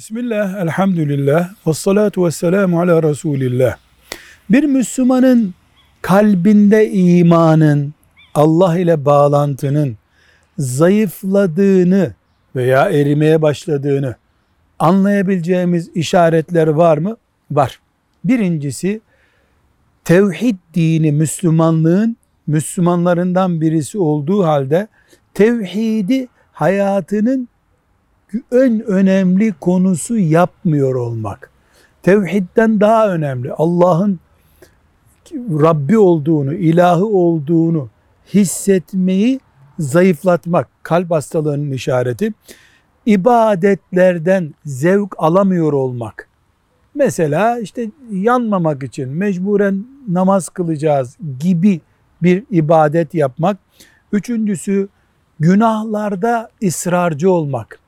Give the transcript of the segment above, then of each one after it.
Bismillah, elhamdülillah, ve salatu ve selamu ala Resulillah. Bir Müslümanın kalbinde imanın, Allah ile bağlantının zayıfladığını veya erimeye başladığını anlayabileceğimiz işaretler var mı? Var. Birincisi, tevhid dini Müslümanlığın Müslümanlarından birisi olduğu halde tevhidi hayatının en önemli konusu yapmıyor olmak. Tevhidden daha önemli. Allah'ın Rabbi olduğunu, ilahı olduğunu hissetmeyi zayıflatmak. Kalp hastalığının işareti. İbadetlerden zevk alamıyor olmak. Mesela işte yanmamak için mecburen namaz kılacağız gibi bir ibadet yapmak. Üçüncüsü günahlarda ısrarcı olmak.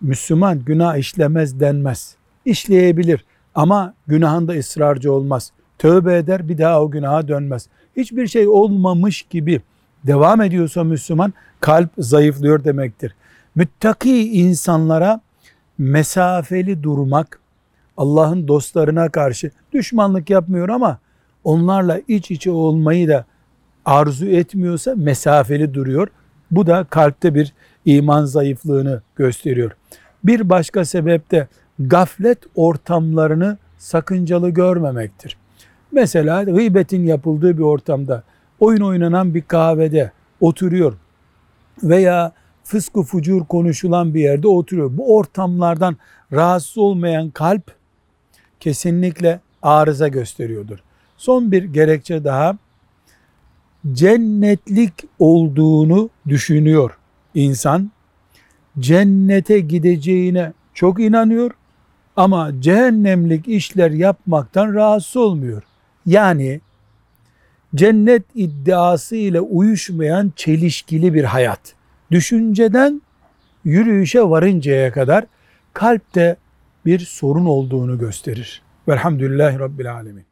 Müslüman günah işlemez denmez. İşleyebilir ama günahında ısrarcı olmaz. Tövbe eder bir daha o günaha dönmez. Hiçbir şey olmamış gibi devam ediyorsa Müslüman kalp zayıflıyor demektir. Müttaki insanlara mesafeli durmak, Allah'ın dostlarına karşı düşmanlık yapmıyor ama onlarla iç içe olmayı da arzu etmiyorsa mesafeli duruyor. Bu da kalpte bir iman zayıflığını gösteriyor. Bir başka sebep de gaflet ortamlarını sakıncalı görmemektir. Mesela gıybetin yapıldığı bir ortamda, oyun oynanan bir kahvede oturuyor veya fıskı fucur konuşulan bir yerde oturuyor. Bu ortamlardan rahatsız olmayan kalp kesinlikle arıza gösteriyordur. Son bir gerekçe daha cennetlik olduğunu düşünüyor insan. Cennete gideceğine çok inanıyor ama cehennemlik işler yapmaktan rahatsız olmuyor. Yani cennet iddiası ile uyuşmayan çelişkili bir hayat. Düşünceden yürüyüşe varıncaya kadar kalpte bir sorun olduğunu gösterir. Velhamdülillahi Rabbil Alemin.